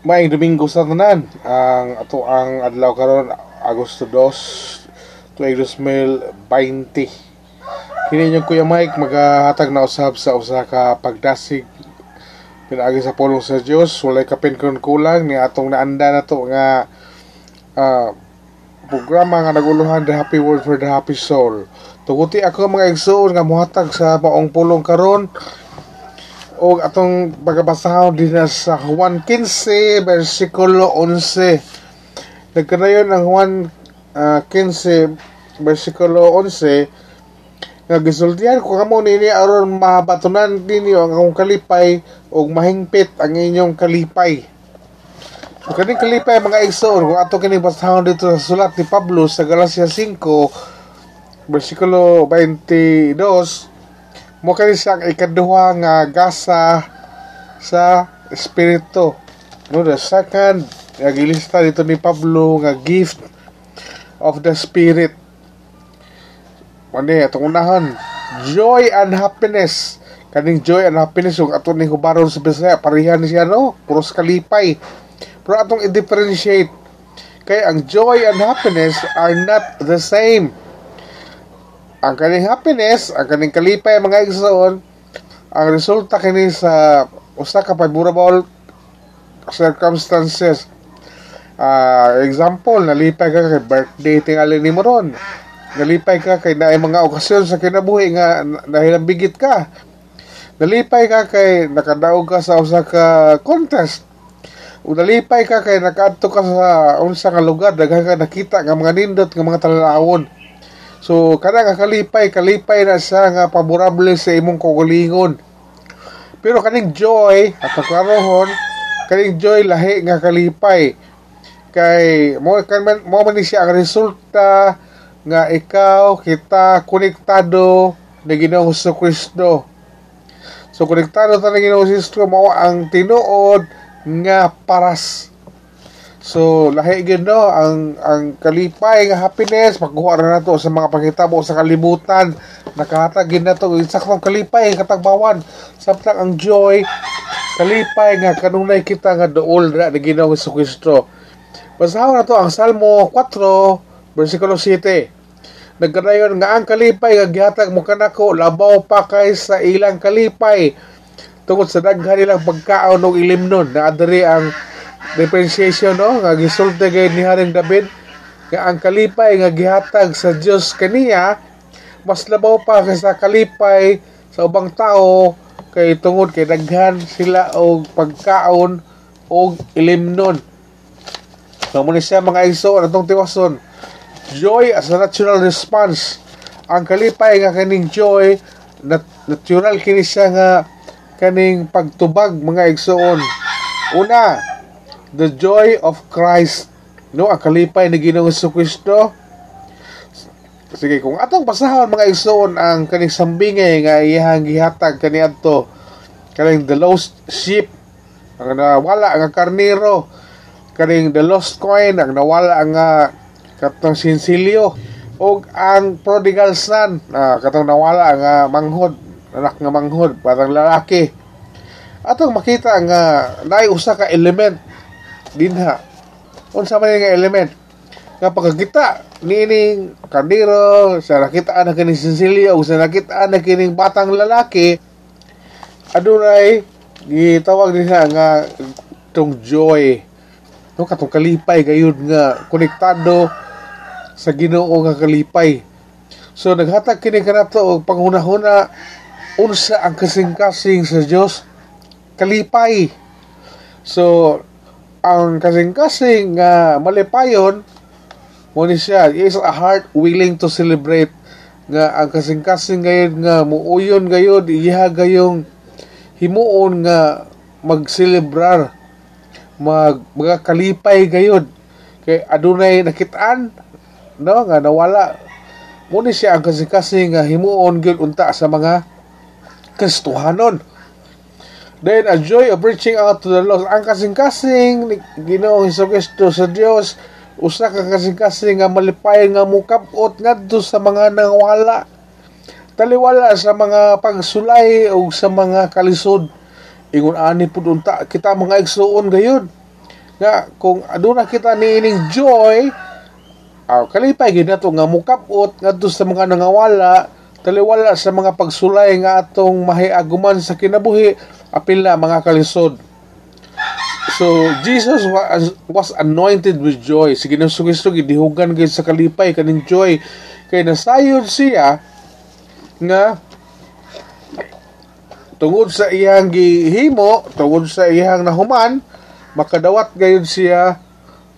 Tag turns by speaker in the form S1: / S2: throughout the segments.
S1: Maayong Domingo sa tanan. Ang ato ang adlaw karon Agosto 2 tuig 2020. Kini niyo Kuya Mike magahatag na usab sa usa ka pagdasig pinaagi sa pulong sa Dios walay kapin kun kulang ni atong naanda na to nga ah, programa nga naguluhan The Happy Word for the Happy Soul. Tuguti ako mga igsoon nga muhatag sa maong pulong karon o atong pagkabasahon din sa Juan 15 versikulo 11 nagkanayon ang Juan ah, 15 versikulo 11 nga gisultihan ko kamo nini aron mahabatunan ninyo ang akong kalipay ug mahingpit ang inyong kalipay. So kaning kalipay mga igsoon kung ato kini basahon dito sa sulat ni Pablo sa Galacia 5 versikulo 22 mo kani ang ikaduha nga gasa sa espiritu. No, the second nga gilista dito ni Pablo nga gift of the spirit. Mani atong unahan, joy and happiness. Kaning joy and happiness yung ato ni hubaron sa Bisaya, parihan siya no, puros kalipay. Pero atong i-differentiate kay ang joy and happiness are not the same ang kaning happiness, ang kaning kalipay mga igsoon, ang resulta kini sa usa ka favorable circumstances. Ah, example, nalipay ka kay birthday tingali nimo ron. Nalipay ka kay naay mga okasyon sa kinabuhi nga nahilambigit ka. Nalipay ka kay nakadaog ka sa usa ka contest. O nalipay ka kay nakaadto ka sa unsa nga lugar daghan ka nakita nga mga nindot nga mga talalawon. So, kada nga kalipay, kalipay na siya nga paborable sa imong kugulingon. Pero kaning joy, at karohon, kaning joy lahi nga kalipay. Kay, mo, kan mo man ni siya ang resulta nga ikaw, kita, konektado na Ginoong Hesus Kristo. So, konektado ta na Ginoong Hesus Kristo, mo ang tinuod nga paras So, lahi gyud no ang ang kalipay nga happiness magkuha na nato sa mga pangitabo sa kalibutan. Nakahatag gyud nato saktong kalipay katagbawan. Samtang ang joy kalipay nga kanunay kita nga duol ra ni Ginoong Kristo. Basahon na to ang Salmo 4 versikulo 7. Nagkanayon nga ang kalipay nga gihatag mo kanako labaw pa kay sa ilang kalipay tungod sa daghan nilang pagkaon og ilimnon na adiri ang differentiation no? Nga gisulti kay ni Haring David nga ang kalipay nga gihatag sa Dios kaniya mas labaw pa kaysa kalipay sa ubang tao kay tungod kay daghan sila og pagkaon og ilimnon. So mo ni siya mga iso atong tiwason joy as a natural response. Ang kalipay nga kaning joy nat- natural kini siya nga kaning pagtubag mga igsoon. Una the joy of Christ. No, ang kalipay ni Ginoong Kristo. Sige, kung atong basahon mga igsoon ang kaning sambingay nga iyahang gihatag kani adto kaning the lost sheep ang nawala nga karnero kaning the lost coin ang nawala nga katong sinsilyo ug ang prodigal son ah, katong nawala nga manghod anak nga manghod parang lalaki atong makita nga naay usa ka element dinha. Unsa man nga element? Nga pagkakita nining kardiro sa nakitaan na kining sinsilyo o sa nakitaan na kining batang lalaki adunay gitawag dinha nga tong joy. No katong kalipay gayud nga konektado sa Ginoo nga kalipay. So naghatag kini kanato og panghunahuna unsa ang kasing-kasing sa Dios kalipay. So ang kasing-kasing nga malipayon mo ni siya is a heart willing to celebrate nga ang kasing-kasing gayud nga muuyon gayud iya gayong himuon nga magselebrar mag mga kalipay gayud kay adunay nakitaan no nga nawala. Mo ni siya ang kasing-kasing nga himuon gyud unta sa mga Kristohanon Then, a joy of reaching out to the lost. Ang kasing-kasing ni Ginoong Hesus Kristo sa Dios usa ka kasing-kasing nga malipay nga mukabot ngadto sa mga nangwala. Taliwala sa mga pagsulay o sa mga kalisod. Ingon ani pud unta kita mga igsuon gayon. nga kung aduna kita niining joy aw kalipay gid nga mukapot ngadto sa mga nangawala taliwala sa mga pagsulay nga atong mahiaguman sa kinabuhi apil na mga kalisod So, Jesus was, was anointed with joy. Sige nang sugisto, gidihugan gid sa kalipay, kaning joy. Kay nasayod siya nga tungod sa iyang gihimo, tungod sa iyang nahuman, makadawat gayud siya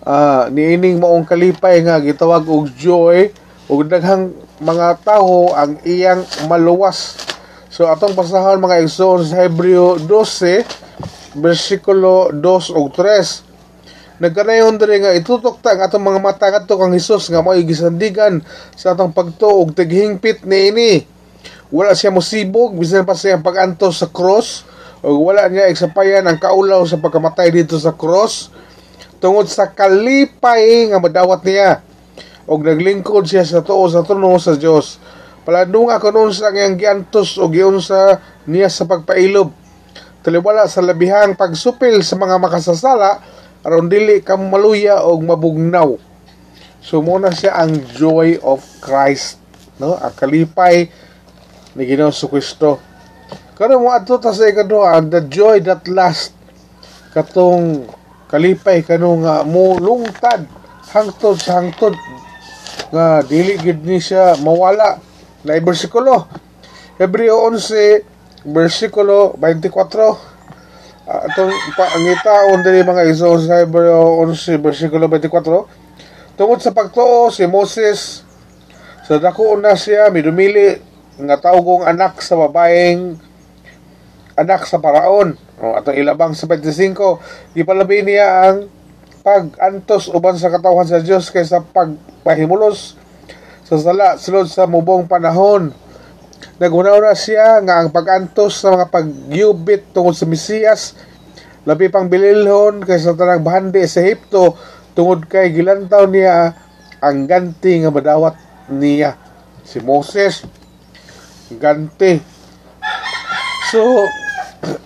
S1: uh, niining maong kalipay nga gitawag og joy ug daghang mga tawo ang iyang maluwas. So atong pasahon mga igsoon sa Hebreo 12 versikulo 2 ug 3. Nagkanayon diri nga itutok ta ang atong mga mata kadto kang Hesus nga mao gisandigan sa atong pagtuog tighingpit niini. Wala siya mosibog bisan pa siya pagantos sa cross o wala niya eksapayan ang kaulaw sa pagkamatay dito sa cross tungod sa kalipay nga madawat niya og naglingkod siya sa tuo sa trono sa Dios. Palandunga kuno sa iyang giantos o giunsa niya sa pagpailob. Taliwala sa labihang pagsupil sa mga makasasala aron dili ka maluya og mabugnaw. So muna siya ang joy of Christ no? Ang kalipay ni Ginoo Kristo karon mo adto ta sa ikaduha the joy that last katong kalipay kanong nga mo hangtod sa hangtod nga dili gid ni siya mawala. Na bersikulo Hebreo 11 versikulo 24 uh, atong pangitaon diri mga iso sa Hebreo 11 versikulo 24 tungod sa pagtuo si Moses sa dako na siya midumili nga tawgong anak sa babaeng anak sa paraon o atong ilabang sa 25 gipalabi niya ang pag-antos uban sa katawhan sa Dios kaysa pagpahimulos sa sala sulod sa mubong panahon. Naguna-una siya nga ang pagantos sa mga pagyubit tungod sa Mesiyas labi pang bililhon kaysa tanang bahandi sa Ehipto tungod kay gilantaw niya ang ganti nga madawat niya si Moses. Ganti. So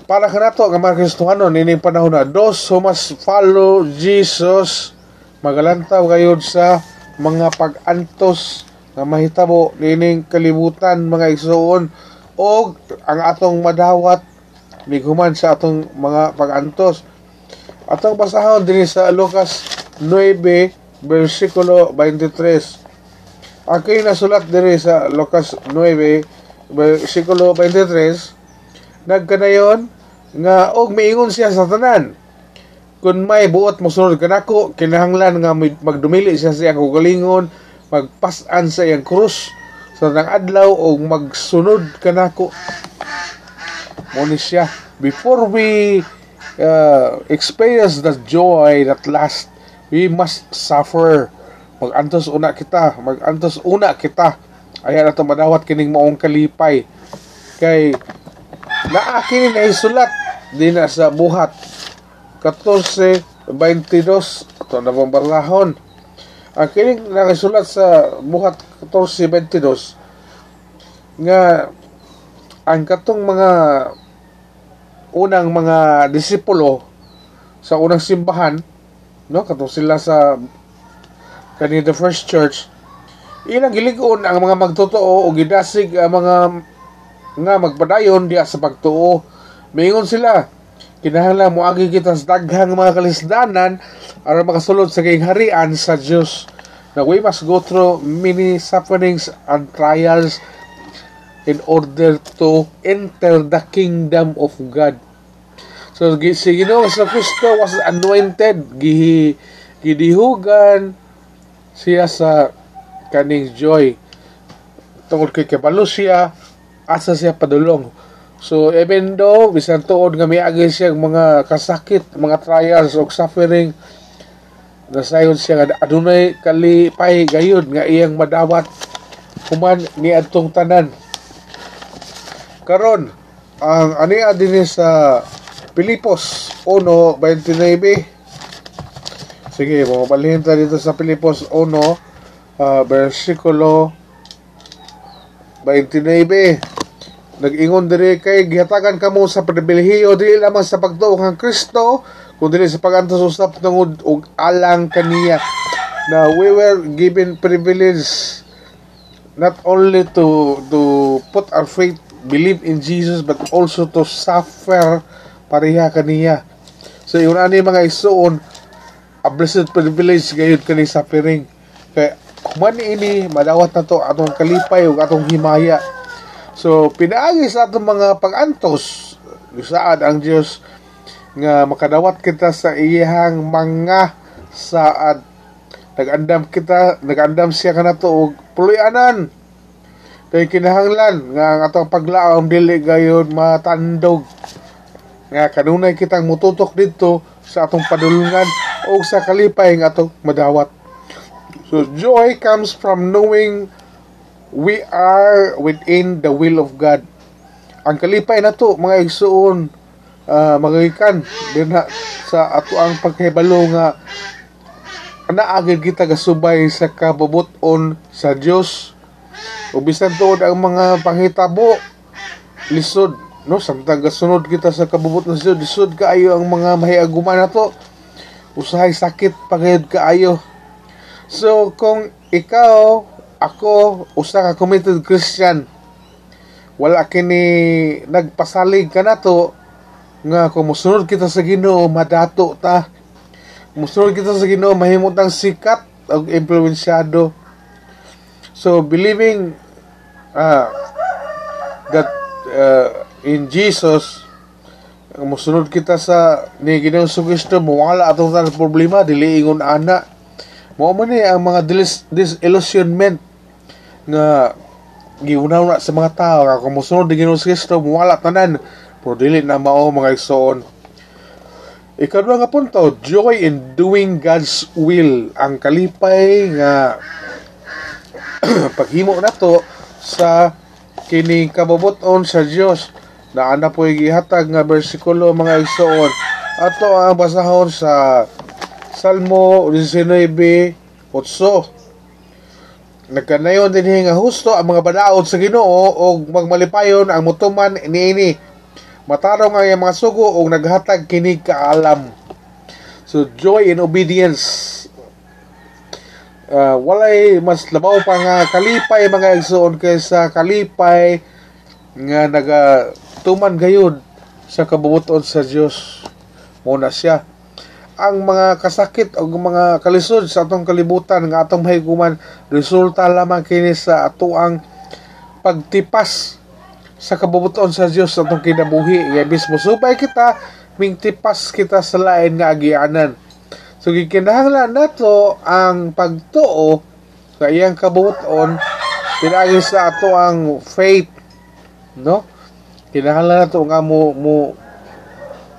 S1: para kanato nga mga Kristohano nining panahon na dos who must follow Jesus magalantaw gayud sa mga pagantos nga mahitabo nining kalibutan mga igsoon o ang atong madawat miguman sa atong mga pagantos. Atong basahon din sa Lucas 9 versikulo 23. Ang kay nasulat diri sa Lucas 9 versikulo 23 nagkanayon nga og miingon siya sa tanan. Kun may buot mosunod kanako kinahanglan nga magdumili siya sa iyang kugalingon magpasan sa iyang krus sa nang adlaw o magsunod kanako mo ni siya before we uh, experience the joy that last we must suffer. Magantos una kita magantos una kita. Ayan ato madawat kining maong kalipay. Kay naa kini na isulat din na sa buhat. 14 22 ito na bombarlahon ang kining nakasulat sa buhat 14.22 nga ang katong mga unang mga disipulo sa unang simbahan no katong sila sa kani the first church ilang gilig-on ang mga magtotoo o gidasig ang mga nga magpadayon diya sa pagtuo. Mingon sila kinahanglan mo agi kita sa daghang mga kalisdanan aron makasulod sa harian sa Dios na we must go through many sufferings and trials in order to enter the kingdom of God. So si Ginoo sa Kristo was anointed gihi gidihugan siya sa kaning joy. Tungod kay kabalo siya asa siya padulong? So even though bisan tuod nga miagi siya mga kasakit, mga trials o suffering nasayon siya nga adunay kalipay gayud nga iyang madawat human ni adtong tanan. Karon ang ani dinhi sa Pilipos 1:29 Sige, mo balhin ta dito sa Pilipos 1 uh, versikulo 29 Nag-ingon diri kay gihatagan kamo sa pribilehiyo dili lamang sa pagtuo kang Kristo kung dili sa pagantos usap tungod og alang kaniya. Na we were given privilege not only to to put our faith believe in Jesus but also to suffer pareha kaniya. So yun ani mga isuon a blessed privilege gayud kani suffering kay man ini madawat na to atong kalipay ug atong himaya so pinaagi sa atong mga pag-antos saad ang Dios nga makadawat kita sa iyang mga saad. Nagandam kita nagandam siya kanato og puluyanan. Kay kinahanglan nga ang atong paglaom dili gayon matandog. Nga kanunay kitang mututok dito sa atong padulungan o sa kalipay nga atong madawat. So joy comes from knowing we are within the will of God. Ang kalipay na to mga igsuon uh, magagikan din ha, sa ato ang pagkahibalo nga naagid kita gasubay sa kabubuton sa Dios o bisan tuod ang mga panghitabo lisod no samtang gasunod kita sa kabubuton sa Dios lisod kaayo ang mga mahiaguman nato usahay sakit pagayod kaayo. So kung ikaw ako usa ka committed Christian. Wala kini nagpasalig ka nato nga kung musunod kita sa Ginoo madato ta. Musunod kita sa Ginoo mahimot ang sikat og impluensyado. So believing uh, that uh, in Jesus musunod kita sa ni Ginoo Kristo mawala atong tanang problema dili ingon ana. Mo man ni ang mga dis disillusionment nga giunaw na sa mga tao nga kung musunod ni Ginoo Kristo mawala tanan pero dili na mao mga igsoon Ikaduha nga punto, joy in doing God's will. Ang kalipay nga paghimo nato sa kining kabubuton sa Dios na ana po gihatag nga bersikulo mga igsoon. Ato ang basahon sa Salmo 19:8. Nagkanayon din nga husto ang mga badaod sa Ginoo og magmalipayon ang mutuman niini matarong ang mga sugo o naghatag kini kaalam. So, joy in obedience. Uh, walay mas labaw pa nga kalipay mga igsoon kaysa kalipay nga naga tuman gayud sa kabubuton sa Dios muna siya ang mga kasakit o mga kalisod sa atong kalibutan nga atong mahiguman resulta lamang kini sa atoang pagtipas sa kabubuton sa Dios sa atong kinabuhi. Nga mismo subay kita mingtipas kita sa lain nga agianan. So gikinahanglan nato ang pagtuo sa iyang kabubuton pinagi sa ato ang faith no? Kinahanglan nato nga mo mo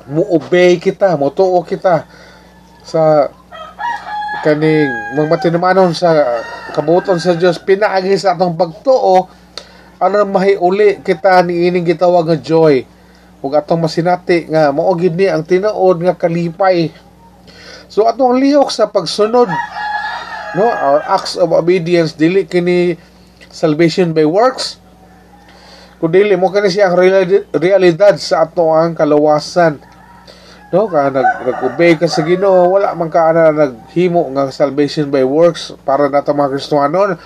S1: mo obey kita mo tuo kita sa kaning magmatinumanon sa kabubuton sa Dios pinaagi sa atong pagtuo aron mahiuli kita ni ining gitawag nga joy. Ug atong masinati nga mao gid ni ang tinuod nga kalipay. So atong lihok sa pagsunod no? Our acts of obedience dili kini salvation by works kun dili mo kani siya ang realidad sa ato ang kalawasan no ka nag nag-obey ka sa Ginoo. Wala man ka ana naghimo nga salvation by works para nato mga Kristiyanon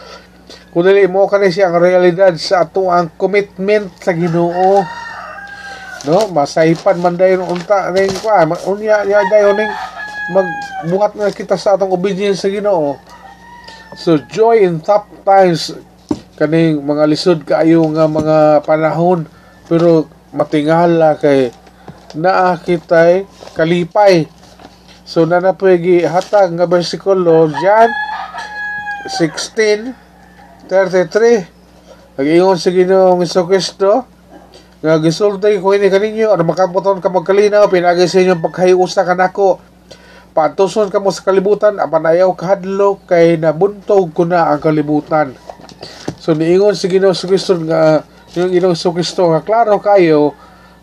S1: kung dili mo kani siya ang realidad sa ato ang commitment sa Ginoo. No masaypan man dayon unta ning kwa. Unya ya dayon ning magbuhat na kita sa atong obedience sa Ginoo. So joy in tough times. Kaning mga lisod kaayo nga mga panahon. Pero matingala kay naa kitay kalipay. So na napwegi hatag nga bersikulo John 16 33 Nag-ingon sa Ginoong Kristo nga gisultay ko ini kaninyo aron makabuton ka magkalinaw pinagi sa inyong pagkayusa kanako patuson ka mo sa kalibutan apan ayaw kahadlo kay nabuntog ko na ang kalibutan. So niingon si Ginoo sa Kristo nga yung Ginoo sa Kristo nga klaro kayo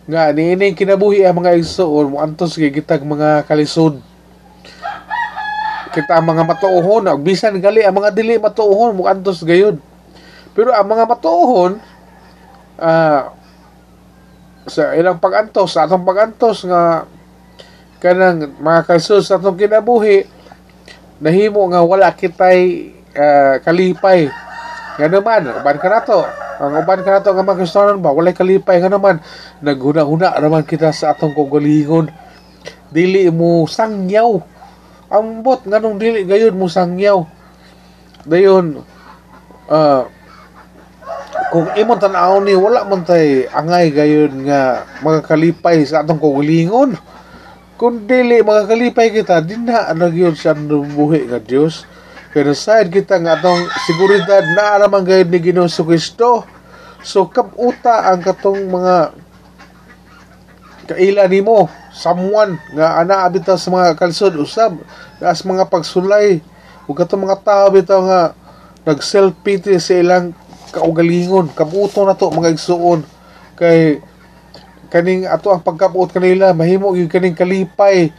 S1: nga niining kinabuhi ang mga igsoon mo antos gigitag mga kalisod. Kita ang mga matuohon ug bisan gali ang mga dili matuohon mo antos gayud. Pero ang mga matuohon uh, sa ilang pagantos sa atong pagantos nga kanang mga kalsod sa atong kinabuhi nahimo nga wala kitay ah, kalipay. Nga naman uban ka nato ang uban ka nato nga mga Kristiyanon ba walay kalipay nga naman. Naghuna-huna naman kita sa atong kaugalingon dili mo sangyaw. Ambot nganong dili gayon mo sangyaw. Dayon ah kung imong tanaw ni wala man tay angay gayon nga mga kalipay sa atong kaugalingon kung dili mga kalipay kita dinha na gyud siya buhi nga Dios pero side kita nga atong seguridad na araman gayud ni Ginoo Hesus Kristo so kabuta ang katong mga kaila nimo. Someone nga ana bitaw sa mga kalsod usab as mga pagsulay. Ug katong mga tao bitaw nga nag self pity sa ilang kaugalingon. Kabuto na to mga igsuon. Kay kaning ato ang pagkabuot kanila mahimo gyud kaning kalipay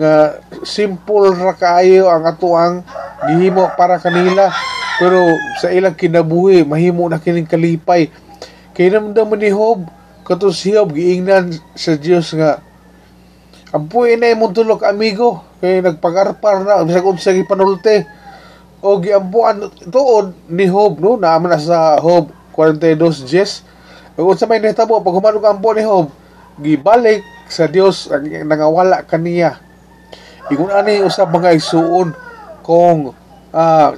S1: nga simple ra kaayo ang ato ang gihimo para kanila. Pero sa ilang kinabuhi mahimo na kining kalipay. Kay namdam ni Job kato si Job giingnan sa Dios nga Ampuy na imong tulog amigo kay nagpagarpar na bisag unsa gipanulti o giampuan tuod ni Job no naaman na sa Job 42:10 ug unsa may nahitabo pag humanog ampo ni Job gibalik sa Dios ang nangawala kaniya Igun ani usab mga igsuon kung ah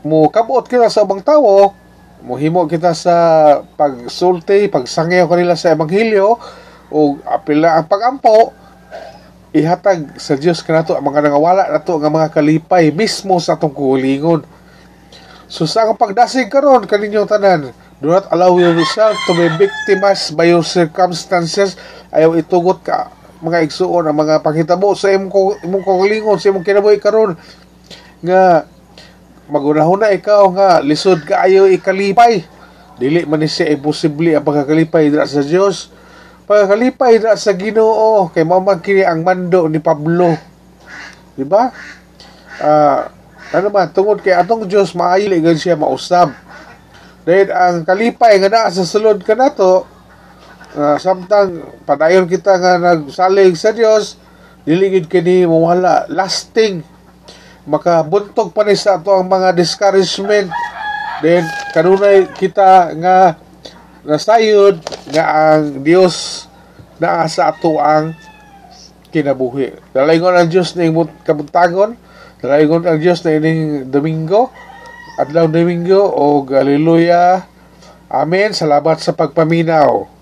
S1: mo kabuot kita sa ubang tawo. Mohimo kita sa pagsulti pagsangyaw kanila sa ebanghelyo o apila ang pagampo. Ihatag sa Dios kanato ang mga nangawala nato nga mga kalipay mismo sa atong kulingon so sa akong pagdasig karon kaninyong tanan do not allow yourself to be victimized by your circumstances. Ayaw itugot ka mga igsuon ang mga panghitabo sa imong imong kaugalingon sa imong kinabuhi karon. Nga magunahon na ikaw nga lisod kaayo ikalipay. Dili man siya imposible ang pagkakalipay dira sa Dios. Pagkakalipay dira sa Ginoo kay mao man kini ang mando ni Pablo. Di ba ah ano man tungod kay atong Dios maayo gan siya mausab. Dahil ang kalipay nga naa sa sulod kanato uh, samtang padayon kita nga nagsalig sa Dios dili gid kini mawala lasting makabuntog pa ni sa ato ang mga discouragement then kanunay kita nga nasayod nga ang Dios naa sa ato ang kinabuhi. Dalaygon ang Dios na imong kabuntagon, dalaygon ang Dios na ining Domingo, adlaw Domingo o haleluya. Amen. Salamat sa pagpaminaw.